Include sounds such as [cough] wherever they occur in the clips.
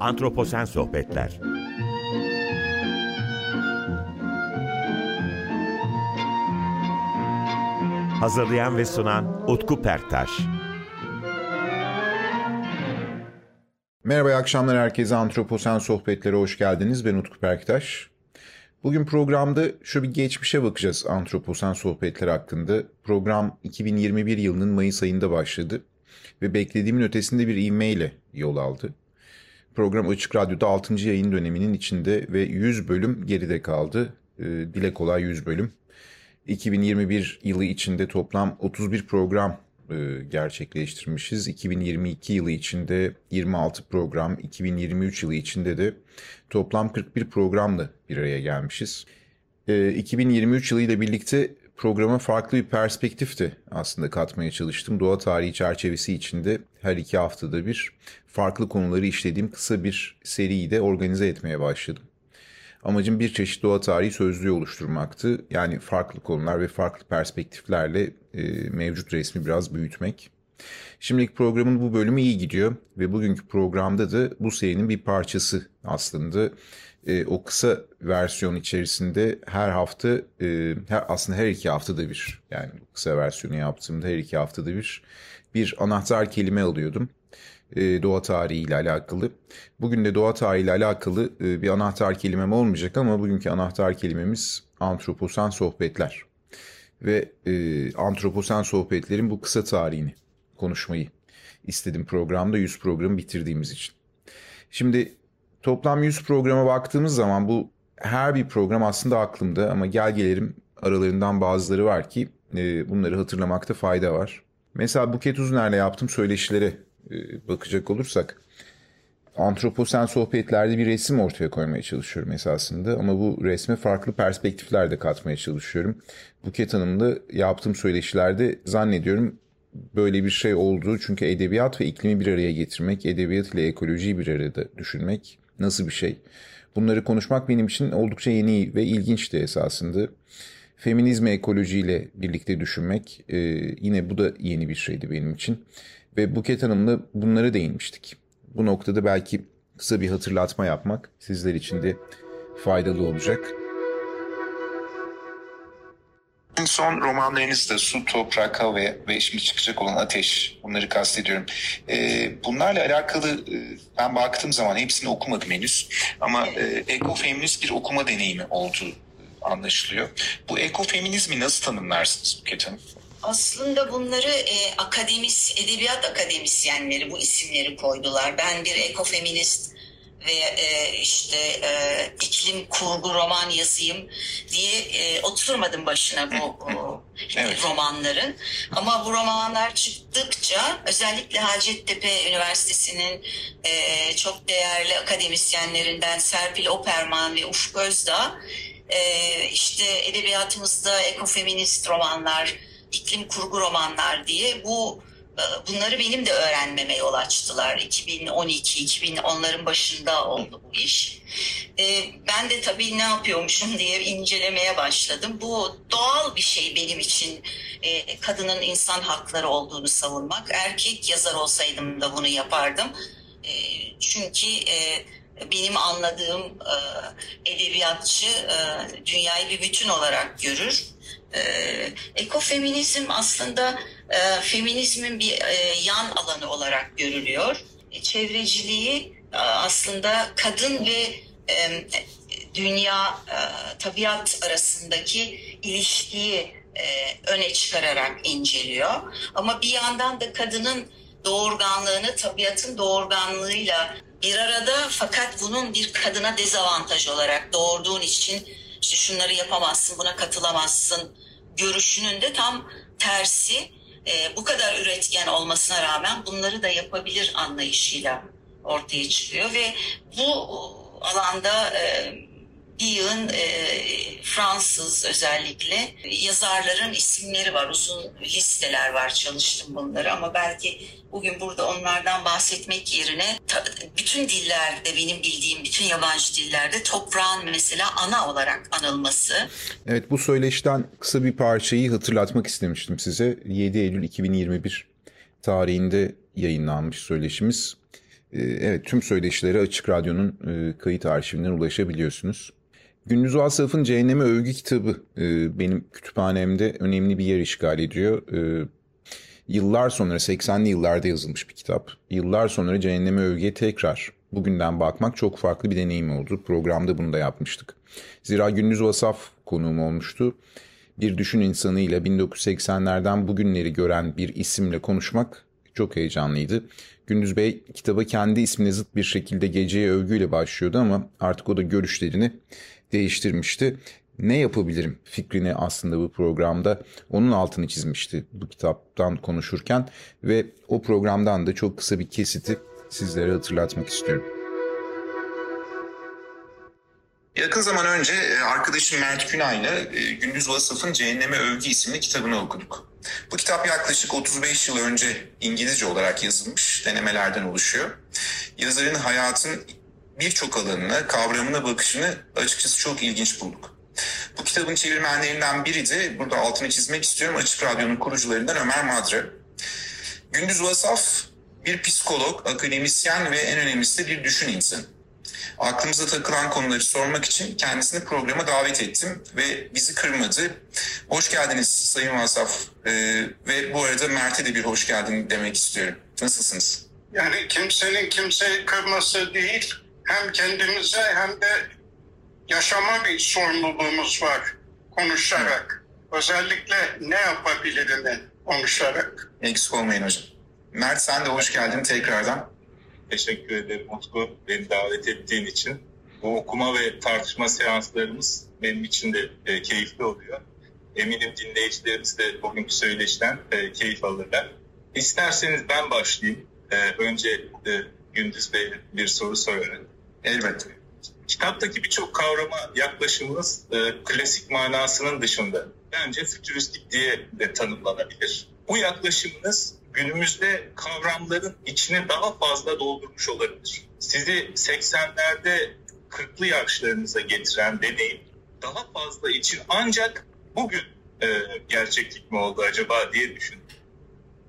Antroposen Sohbetler Hazırlayan ve sunan Utku Perktaş Merhaba, akşamlar herkese. Antroposen Sohbetlere hoş geldiniz. Ben Utku Perktaş. Bugün programda şu bir geçmişe bakacağız Antroposen Sohbetleri hakkında. Program 2021 yılının Mayıs ayında başladı ve beklediğimin ötesinde bir ivmeyle yol aldı. Program Açık Radyo'da 6. yayın döneminin içinde ve 100 bölüm geride kaldı. Ee, dile kolay 100 bölüm. 2021 yılı içinde toplam 31 program e, gerçekleştirmişiz. 2022 yılı içinde 26 program, 2023 yılı içinde de toplam 41 programla bir araya gelmişiz. 2023 yılı ile birlikte programa farklı bir perspektif de aslında katmaya çalıştım. Doğa tarihi çerçevesi içinde her iki haftada bir farklı konuları işlediğim kısa bir seriyi de organize etmeye başladım. Amacım bir çeşit doğa tarihi sözlüğü oluşturmaktı. Yani farklı konular ve farklı perspektiflerle e, mevcut resmi biraz büyütmek. Şimdilik programın bu bölümü iyi gidiyor ve bugünkü programda da bu serinin bir parçası aslında. E, o kısa versiyon içerisinde her hafta, e, her, aslında her iki haftada bir, yani kısa versiyonu yaptığımda her iki haftada bir bir anahtar kelime alıyordum e, doğa tarihi ile alakalı. Bugün de doğa tarihi ile alakalı e, bir anahtar kelimem olmayacak ama bugünkü anahtar kelimemiz antroposen sohbetler. Ve e, antroposen sohbetlerin bu kısa tarihini konuşmayı istedim programda 100 programı bitirdiğimiz için. Şimdi toplam 100 programa baktığımız zaman bu her bir program aslında aklımda ama gel gelelim aralarından bazıları var ki e, bunları hatırlamakta fayda var. Mesela Buket Uzuner'le yaptığım söyleşilere e, bakacak olursak antroposen sohbetlerde bir resim ortaya koymaya çalışıyorum esasında ama bu resme farklı perspektifler de katmaya çalışıyorum. Buket Hanım'la yaptığım söyleşilerde zannediyorum böyle bir şey olduğu çünkü edebiyat ve iklimi bir araya getirmek, edebiyat ile ekolojiyi bir arada düşünmek nasıl bir şey? Bunları konuşmak benim için oldukça yeni ve ilginçti esasında. Feminizmi ekolojiyle birlikte düşünmek e, yine bu da yeni bir şeydi benim için. Ve Buket Hanım'la bunlara değinmiştik. Bu noktada belki kısa bir hatırlatma yapmak sizler için de faydalı olacak. En son romanlarınızda Su, Toprak, Hava ve şimdi çıkacak olan Ateş, bunları kastediyorum. Ee, bunlarla alakalı e, ben baktığım zaman hepsini okumadım henüz. Ama e, ekofeminist bir okuma deneyimi olduğu anlaşılıyor. Bu ekofeminizmi nasıl tanımlarsınız Buket Hanım? Aslında bunları e, akademis, edebiyat akademisyenleri bu isimleri koydular. Ben bir ekofeminist ve e, işte e, iklim kurgu roman yazayım diye e, oturmadım başına bu [laughs] o, evet. romanların. Ama bu romanlar çıktıkça özellikle Hacettepe Üniversitesi'nin e, çok değerli akademisyenlerinden Serpil Operman ve Ufuk Özdağ e, işte edebiyatımızda ekofeminist romanlar iklim kurgu romanlar diye bu bunları benim de öğrenmeme yol açtılar. 2012 2010'ların başında oldu bu iş. E, ben de tabii ne yapıyormuşum diye incelemeye başladım. Bu doğal bir şey benim için. E, kadının insan hakları olduğunu savunmak. Erkek yazar olsaydım da bunu yapardım. Çünkü benim anladığım edebiyatçı dünyayı bir bütün olarak görür e, ekofeminizm aslında e, feminizmin bir e, yan alanı olarak görülüyor. E, çevreciliği e, aslında kadın ve e, dünya, e, tabiat arasındaki ilişkiyi e, öne çıkararak inceliyor. Ama bir yandan da kadının doğurganlığını tabiatın doğurganlığıyla bir arada fakat bunun bir kadına dezavantaj olarak doğurduğun için işte şunları yapamazsın, buna katılamazsın görüşünün de tam tersi. E, bu kadar üretken olmasına rağmen bunları da yapabilir anlayışıyla ortaya çıkıyor. Ve bu alanda e, bir yığın e, Fransız özellikle yazarların isimleri var. Uzun listeler var çalıştım bunları ama belki bugün burada onlardan bahsetmek yerine ta, bütün dillerde benim bildiğim bütün yabancı dillerde toprağın mesela ana olarak anılması. Evet bu söyleşten kısa bir parçayı hatırlatmak istemiştim size. 7 Eylül 2021 tarihinde yayınlanmış söyleşimiz. Ee, evet tüm söyleşilere Açık Radyo'nun e, kayıt arşivinden ulaşabiliyorsunuz. Gündüz Vasaf'ın Cehenneme Övgü kitabı e, benim kütüphanemde önemli bir yer işgal ediyor. E, yıllar sonra 80'li yıllarda yazılmış bir kitap. Yıllar sonra Cehenneme Övgü'ye tekrar bugünden bakmak çok farklı bir deneyim oldu. Programda bunu da yapmıştık. Zira Gündüz Vasaf konuğum olmuştu. Bir düşün insanıyla 1980'lerden bugünleri gören bir isimle konuşmak çok heyecanlıydı. Gündüz Bey kitaba kendi ismine zıt bir şekilde geceye övgüyle başlıyordu ama artık o da görüşlerini değiştirmişti. Ne yapabilirim fikrini aslında bu programda onun altını çizmişti bu kitaptan konuşurken ve o programdan da çok kısa bir kesiti sizlere hatırlatmak istiyorum. Yakın zaman önce e, arkadaşım Mert Günay'la e, Gündüz Vasıf'ın Cehenneme Övgü isimli kitabını okuduk. Bu kitap yaklaşık 35 yıl önce İngilizce olarak yazılmış denemelerden oluşuyor. Yazarın hayatın birçok alanına, kavramına bakışını açıkçası çok ilginç bulduk. Bu kitabın çevirmenlerinden biri de burada altını çizmek istiyorum Açık Radyo'nun kurucularından Ömer Madra. Gündüz Vasaf bir psikolog, akademisyen ve en önemlisi de bir düşün insanı. Aklımıza takılan konuları sormak için kendisini programa davet ettim ve bizi kırmadı. Hoş geldiniz Sayın Vasaf ee, ve bu arada Mert'e de bir hoş geldin demek istiyorum. Nasılsınız? Yani kimsenin kimseyi kırması değil, hem kendimize hem de yaşama bir sorumluluğumuz var konuşarak. Özellikle ne yapabilirini konuşarak. Eksik olmayın hocam. Mert sen de hoş geldin tekrardan. Teşekkür ederim Utku beni davet ettiğin için. Bu okuma ve tartışma seanslarımız benim için de e, keyifli oluyor. Eminim dinleyicilerimiz de bugünkü söyleşten e, keyif alırlar. İsterseniz ben başlayayım. E, önce e, Gündüz Bey bir soru sorarak. Elbette. Kitaptaki birçok kavrama yaklaşımımız e, klasik manasının dışında bence fütüristik diye de tanımlanabilir. Bu yaklaşımınız günümüzde kavramların içine daha fazla doldurmuş olabilir. Sizi 80'lerde 40'lı yaşlarınıza getiren deneyim daha fazla için ancak bugün e, gerçeklik mi oldu acaba diye düşündüm.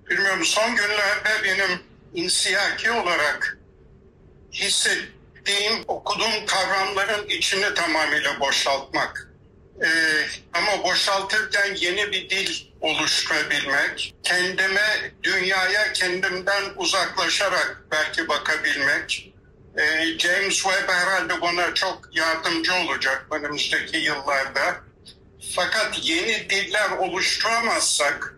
Bilmiyorum son günlerde benim insiyaki olarak hissettiğim okuduğum kavramların içini tamamıyla boşaltmak. Ee, ama boşaltırken yeni bir dil oluşturabilmek, kendime, dünyaya kendimden uzaklaşarak belki bakabilmek. Ee, James Webb herhalde buna çok yardımcı olacak önümüzdeki yıllarda. Fakat yeni diller oluşturamazsak,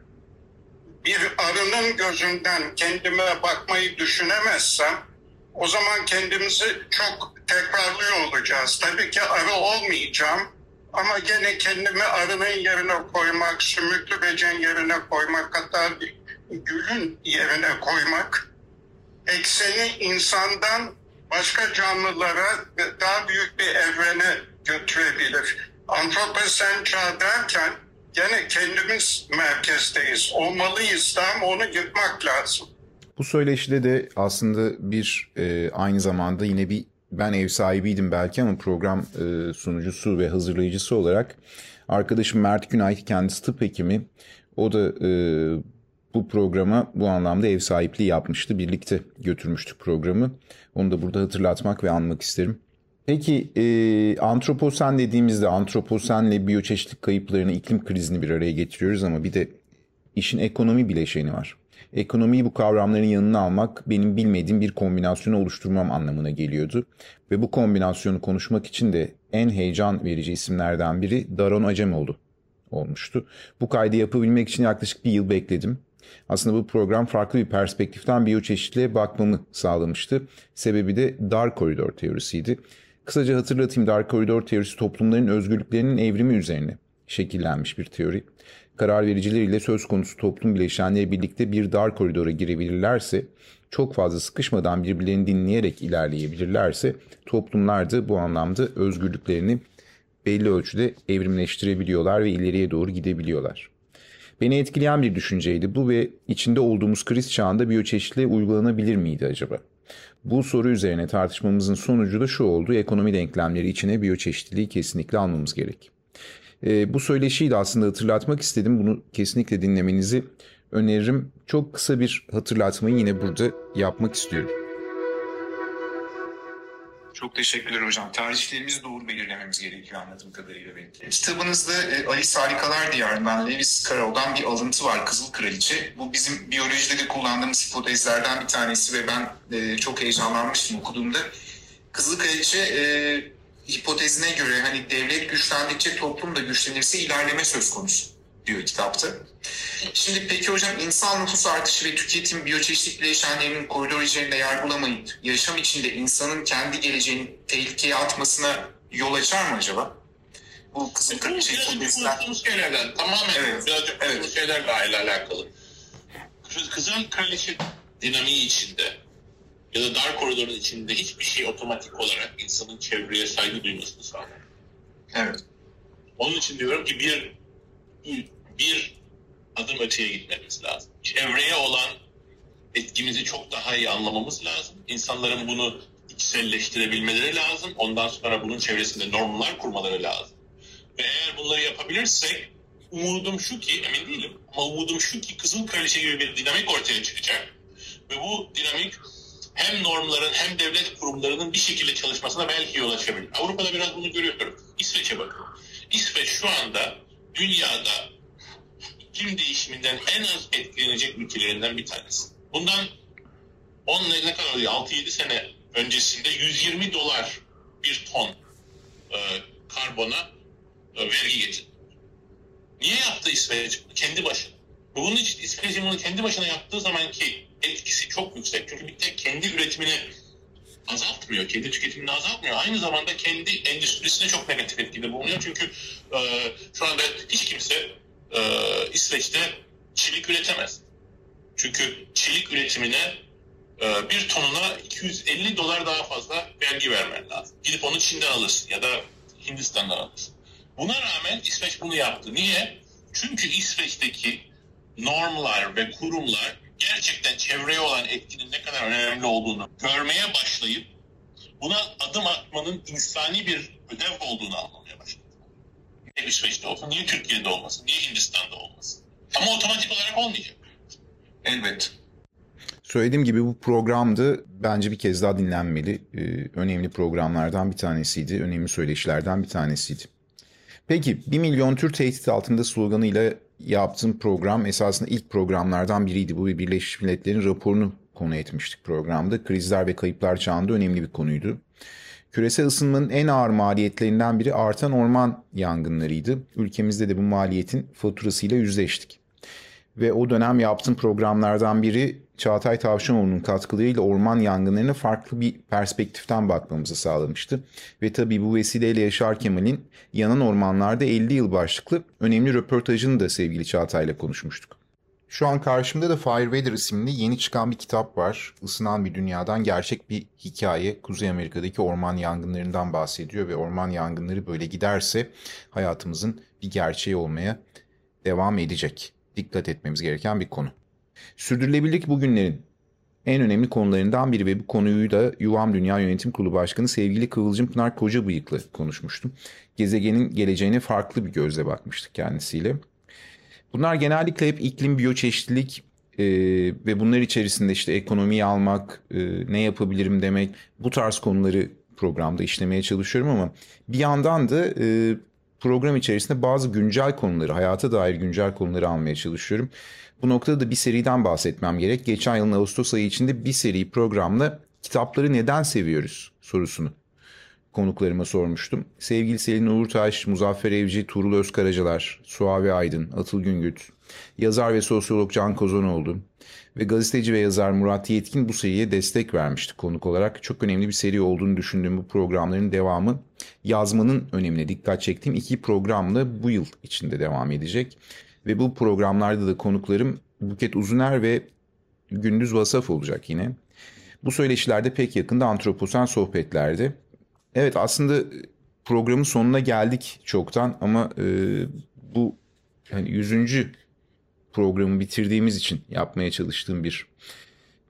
bir arının gözünden kendime bakmayı düşünemezsem, o zaman kendimizi çok tekrarlıyor olacağız. Tabii ki arı olmayacağım ama gene kendimi arının yerine koymak, sümüklü becen yerine koymak, hatta gülün yerine koymak, ekseni insandan başka canlılara daha büyük bir evrene götürebilir. Antroposen çağ derken gene kendimiz merkezdeyiz. Olmalıyız da ama onu yıkmak lazım. Bu söyleşide de aslında bir e, aynı zamanda yine bir ben ev sahibiydim belki ama program e, sunucusu ve hazırlayıcısı olarak arkadaşım Mert Günay kendisi tıp hekimi. O da e, bu programa bu anlamda ev sahipliği yapmıştı. Birlikte götürmüştük programı. Onu da burada hatırlatmak ve anmak isterim. Peki e, antroposen dediğimizde antroposenle biyoçeşitlik kayıplarını, iklim krizini bir araya getiriyoruz ama bir de işin ekonomi bileşeni var. Ekonomiyi bu kavramların yanına almak benim bilmediğim bir kombinasyonu oluşturmam anlamına geliyordu. Ve bu kombinasyonu konuşmak için de en heyecan verici isimlerden biri Daron Acemoğlu olmuştu. Bu kaydı yapabilmek için yaklaşık bir yıl bekledim. Aslında bu program farklı bir perspektiften biyoçeşitliğe bakmamı sağlamıştı. Sebebi de dar koridor teorisiydi. Kısaca hatırlatayım dar koridor teorisi toplumların özgürlüklerinin evrimi üzerine şekillenmiş bir teori karar vericiler ile söz konusu toplum bileşenleri birlikte bir dar koridora girebilirlerse, çok fazla sıkışmadan birbirlerini dinleyerek ilerleyebilirlerse toplumlar da bu anlamda özgürlüklerini belli ölçüde evrimleştirebiliyorlar ve ileriye doğru gidebiliyorlar. Beni etkileyen bir düşünceydi bu ve içinde olduğumuz kriz çağında biyoçeşitliğe uygulanabilir miydi acaba? Bu soru üzerine tartışmamızın sonucu da şu oldu. Ekonomi denklemleri içine biyoçeşitliliği kesinlikle almamız gerek. E, bu söyleşiyi de aslında hatırlatmak istedim. Bunu kesinlikle dinlemenizi öneririm. Çok kısa bir hatırlatmayı yine burada yapmak istiyorum. Çok teşekkürler hocam. Tarihlerimizi doğru belirlememiz gerekiyor anladığım kadarıyla benim. Kitabınızda e, Alice Harikalar Diyarı'ndan Lewis Carroll'dan bir alıntı var. Kızıl Kraliçe. Bu bizim biyolojide de kullandığımız hipotezlerden bir tanesi ve ben e, çok heyecanlanmıştım okuduğumda. Kızıl Kraliçe e, hipotezine göre hani devlet güçlendikçe toplum da güçlenirse ilerleme söz konusu diyor kitapta. Şimdi peki hocam insan nüfus artışı ve tüketim biyoçeşitlik bileşenlerinin koridor üzerinde yer bulamayıp yaşam içinde insanın kendi geleceğini tehlikeye atmasına yol açar mı acaba? Bu kızıl kraliçe hipotezler. Konuştuğumuz şeylerden tamamen evet. birazcık evet. şeylerle alakalı. Kızıl kraliçe dinamiği içinde ya da dar koridorun içinde hiçbir şey otomatik olarak insanın çevreye saygı duymasını sağlar. Evet. Onun için diyorum ki bir bir adım öteye gitmemiz lazım. Çevreye olan etkimizi çok daha iyi anlamamız lazım. İnsanların bunu içselleştirebilmeleri lazım. Ondan sonra bunun çevresinde normlar kurmaları lazım. Ve eğer bunları yapabilirsek umudum şu ki, emin değilim ama umudum şu ki Kızıl Kraliçe gibi bir dinamik ortaya çıkacak. Ve bu dinamik hem normların hem devlet kurumlarının bir şekilde çalışmasına belki yol açabilir. Avrupa'da biraz bunu görüyorum. İsveç'e bakın. İsveç şu anda dünyada iklim değişiminden en az etkilenecek ülkelerinden bir tanesi. Bundan 10 ne kadar oluyor? 6-7 sene öncesinde 120 dolar bir ton e, karbona e, vergi getirdi. Niye yaptı İsveç? Kendi başına. Bunun için İsveç'in bunu kendi başına yaptığı zamanki etkisi çok yüksek. Çünkü bir tek kendi üretimini azaltmıyor, kendi tüketimini azaltmıyor. Aynı zamanda kendi endüstrisine çok negatif etkide bulunuyor. Çünkü e, şu anda hiç kimse e, İsveç'te çelik üretemez. Çünkü çelik üretimine e, bir tonuna 250 dolar daha fazla vergi vermen lazım. Gidip onu Çin'den alırsın ya da Hindistan'dan alırsın. Buna rağmen İsveç bunu yaptı. Niye? Çünkü İsveç'teki normlar ve kurumlar gerçekten çevreye olan etkinin ne kadar önemli olduğunu görmeye başlayıp buna adım atmanın insani bir ödev olduğunu anlamaya başladı. Niye İsveç'te olsun, niye Türkiye'de olmasın, niye Hindistan'da olmasın? Ama otomatik olarak olmayacak. Elbet. Söylediğim gibi bu programdı. Bence bir kez daha dinlenmeli. Ee, önemli programlardan bir tanesiydi. Önemli söyleşilerden bir tanesiydi. Peki 1 milyon tür tehdit altında sloganıyla yaptığım program esasında ilk programlardan biriydi. Bu Birleşmiş Milletler'in raporunu konu etmiştik programda. Krizler ve kayıplar çağında önemli bir konuydu. Küresel ısınmanın en ağır maliyetlerinden biri artan orman yangınlarıydı. Ülkemizde de bu maliyetin faturasıyla yüzleştik. Ve o dönem yaptığım programlardan biri Çağatay Tavşanoğlu'nun katkılarıyla orman yangınlarına farklı bir perspektiften bakmamızı sağlamıştı. Ve tabii bu vesileyle Yaşar Kemal'in Yanan Ormanlarda 50 Yıl başlıklı önemli röportajını da sevgili Çağatay'la konuşmuştuk. Şu an karşımda da Fire Weather isimli yeni çıkan bir kitap var. Isınan bir dünyadan gerçek bir hikaye. Kuzey Amerika'daki orman yangınlarından bahsediyor ve orman yangınları böyle giderse hayatımızın bir gerçeği olmaya devam edecek. Dikkat etmemiz gereken bir konu. Sürdürülebilirlik bugünlerin en önemli konularından biri ve bu konuyu da Yuvam Dünya Yönetim Kurulu Başkanı sevgili Kıvılcım Pınar Kocabıyık'la konuşmuştum. Gezegenin geleceğine farklı bir gözle bakmıştık kendisiyle. Bunlar genellikle hep iklim, biyoçeşitlilik e, ve bunlar içerisinde işte ekonomiyi almak, e, ne yapabilirim demek bu tarz konuları programda işlemeye çalışıyorum ama bir yandan da e, program içerisinde bazı güncel konuları, hayata dair güncel konuları almaya çalışıyorum. Bu noktada da bir seriden bahsetmem gerek. Geçen yılın Ağustos ayı içinde bir seri programla kitapları neden seviyoruz sorusunu konuklarıma sormuştum. Sevgili Selin Uğurtaş, Muzaffer Evci, Tuğrul Özkaracalar, Suavi Aydın, Atıl Güngüt, yazar ve sosyolog Can Kozanoğlu ve gazeteci ve yazar Murat Yetkin bu seriye destek vermişti konuk olarak. Çok önemli bir seri olduğunu düşündüğüm bu programların devamı yazmanın önemine dikkat çektiğim iki programla bu yıl içinde devam edecek. Ve bu programlarda da konuklarım Buket Uzuner ve Gündüz Vasaf olacak yine. Bu söyleşilerde pek yakında antroposen sohbetlerde. Evet aslında programın sonuna geldik çoktan ama e, bu hani 100. programı bitirdiğimiz için yapmaya çalıştığım bir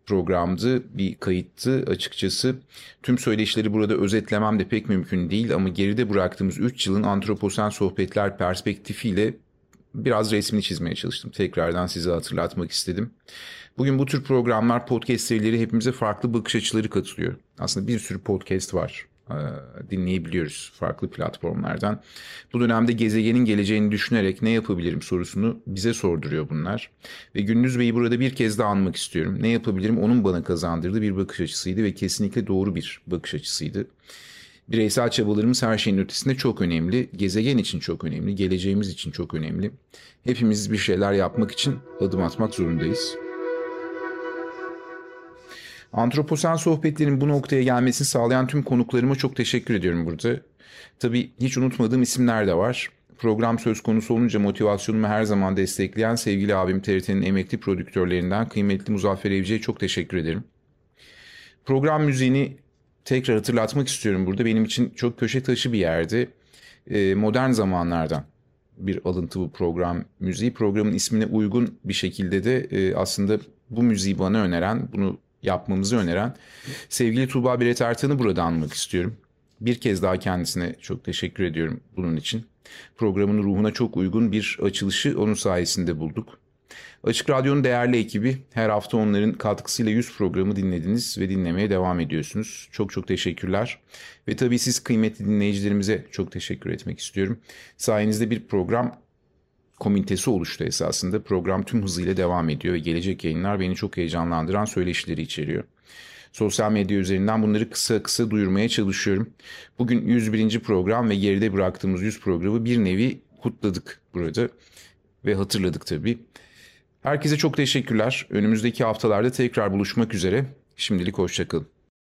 programdı, bir kayıttı açıkçası. Tüm söyleşileri burada özetlemem de pek mümkün değil ama geride bıraktığımız 3 yılın antroposen sohbetler perspektifiyle biraz resmini çizmeye çalıştım. Tekrardan size hatırlatmak istedim. Bugün bu tür programlar, podcast serileri hepimize farklı bakış açıları katılıyor. Aslında bir sürü podcast var e, dinleyebiliyoruz farklı platformlardan. Bu dönemde gezegenin geleceğini düşünerek ne yapabilirim sorusunu bize sorduruyor bunlar. Ve Gündüz Bey'i burada bir kez daha anmak istiyorum. Ne yapabilirim onun bana kazandırdığı bir bakış açısıydı ve kesinlikle doğru bir bakış açısıydı. Bireysel çabalarımız her şeyin ötesinde çok önemli. Gezegen için çok önemli. Geleceğimiz için çok önemli. Hepimiz bir şeyler yapmak için adım atmak zorundayız. Antroposen sohbetlerin bu noktaya gelmesini sağlayan tüm konuklarıma çok teşekkür ediyorum burada. Tabii hiç unutmadığım isimler de var. Program söz konusu olunca motivasyonumu her zaman destekleyen sevgili abim TRT'nin emekli prodüktörlerinden kıymetli Muzaffer Evci'ye çok teşekkür ederim. Program müziğini tekrar hatırlatmak istiyorum burada. Benim için çok köşe taşı bir yerdi. Ee, modern zamanlardan bir alıntı bu program müziği. Programın ismine uygun bir şekilde de e, aslında bu müziği bana öneren, bunu yapmamızı öneren sevgili Tuğba Beret Ertan'ı burada anmak istiyorum. Bir kez daha kendisine çok teşekkür ediyorum bunun için. Programın ruhuna çok uygun bir açılışı onun sayesinde bulduk. Açık Radyo'nun değerli ekibi her hafta onların katkısıyla 100 programı dinlediniz ve dinlemeye devam ediyorsunuz. Çok çok teşekkürler. Ve tabii siz kıymetli dinleyicilerimize çok teşekkür etmek istiyorum. Sayenizde bir program komünitesi oluştu esasında. Program tüm hızıyla devam ediyor ve gelecek yayınlar beni çok heyecanlandıran söyleşileri içeriyor. Sosyal medya üzerinden bunları kısa kısa duyurmaya çalışıyorum. Bugün 101. program ve geride bıraktığımız 100 programı bir nevi kutladık burada ve hatırladık tabii. Herkese çok teşekkürler. Önümüzdeki haftalarda tekrar buluşmak üzere. Şimdilik hoşçakalın.